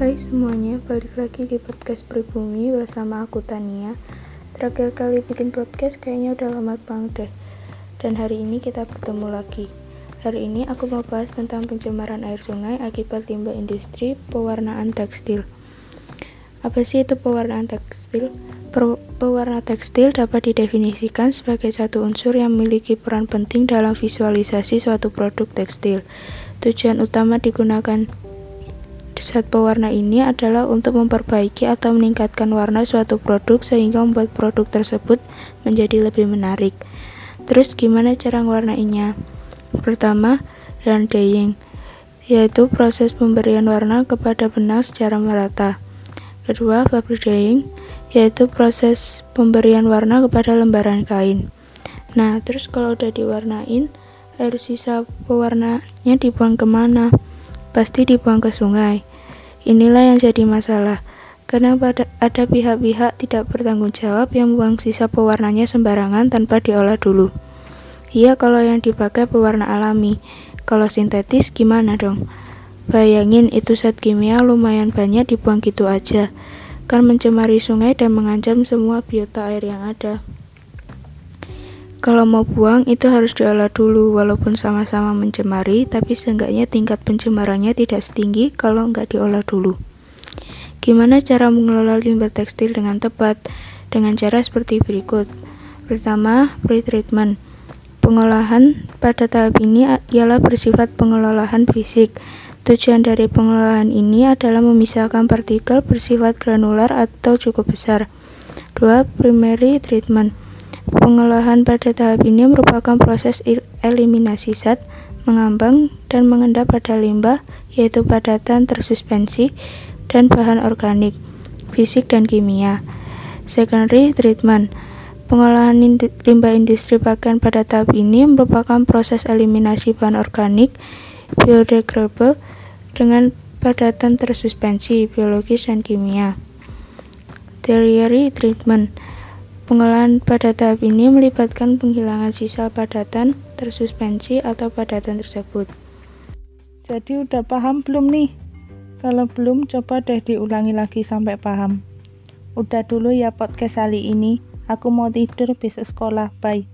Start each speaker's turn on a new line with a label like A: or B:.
A: Hai semuanya, balik lagi di podcast Pribumi bersama aku Tania Terakhir kali bikin podcast kayaknya udah lama banget deh Dan hari ini kita bertemu lagi Hari ini aku mau bahas tentang pencemaran air sungai akibat limbah industri pewarnaan tekstil Apa sih itu pewarnaan tekstil? Pewarna tekstil dapat didefinisikan sebagai satu unsur yang memiliki peran penting dalam visualisasi suatu produk tekstil. Tujuan utama digunakan zat pewarna ini adalah untuk memperbaiki atau meningkatkan warna suatu produk sehingga membuat produk tersebut menjadi lebih menarik. Terus gimana cara mewarnainya? Pertama, hand dyeing, yaitu proses pemberian warna kepada benang secara merata. Kedua, fabric dyeing, yaitu proses pemberian warna kepada lembaran kain. Nah, terus kalau udah diwarnain, air sisa pewarnanya dibuang ke mana? Pasti dibuang ke sungai. Inilah yang jadi masalah, karena pada ada pihak-pihak tidak bertanggung jawab yang membuang sisa pewarnanya sembarangan tanpa diolah dulu. Iya kalau yang dipakai pewarna alami, kalau sintetis gimana dong? Bayangin itu zat kimia lumayan banyak dibuang gitu aja akan mencemari sungai dan mengancam semua biota air yang ada. Kalau mau buang itu harus diolah dulu walaupun sama-sama mencemari tapi seenggaknya tingkat pencemarannya tidak setinggi kalau nggak diolah dulu. Gimana cara mengelola limbah tekstil dengan tepat? Dengan cara seperti berikut. Pertama, pre-treatment. Pengolahan pada tahap ini ialah bersifat pengelolaan fisik Tujuan dari pengelolaan ini adalah memisahkan partikel bersifat granular atau cukup besar. 2. Primary treatment. Pengolahan pada tahap ini merupakan proses eliminasi zat, mengambang, dan mengendap pada limbah, yaitu padatan tersuspensi, dan bahan organik, fisik, dan kimia. Secondary treatment. Pengolahan limbah industri pakaian pada tahap ini merupakan proses eliminasi bahan organik, biodegradable dengan padatan tersuspensi biologis dan kimia. Tertiary treatment Pengolahan pada tahap ini melibatkan penghilangan sisa padatan tersuspensi atau padatan tersebut.
B: Jadi udah paham belum nih? Kalau belum coba deh diulangi lagi sampai paham. Udah dulu ya podcast kali ini. Aku mau tidur besok sekolah. Bye.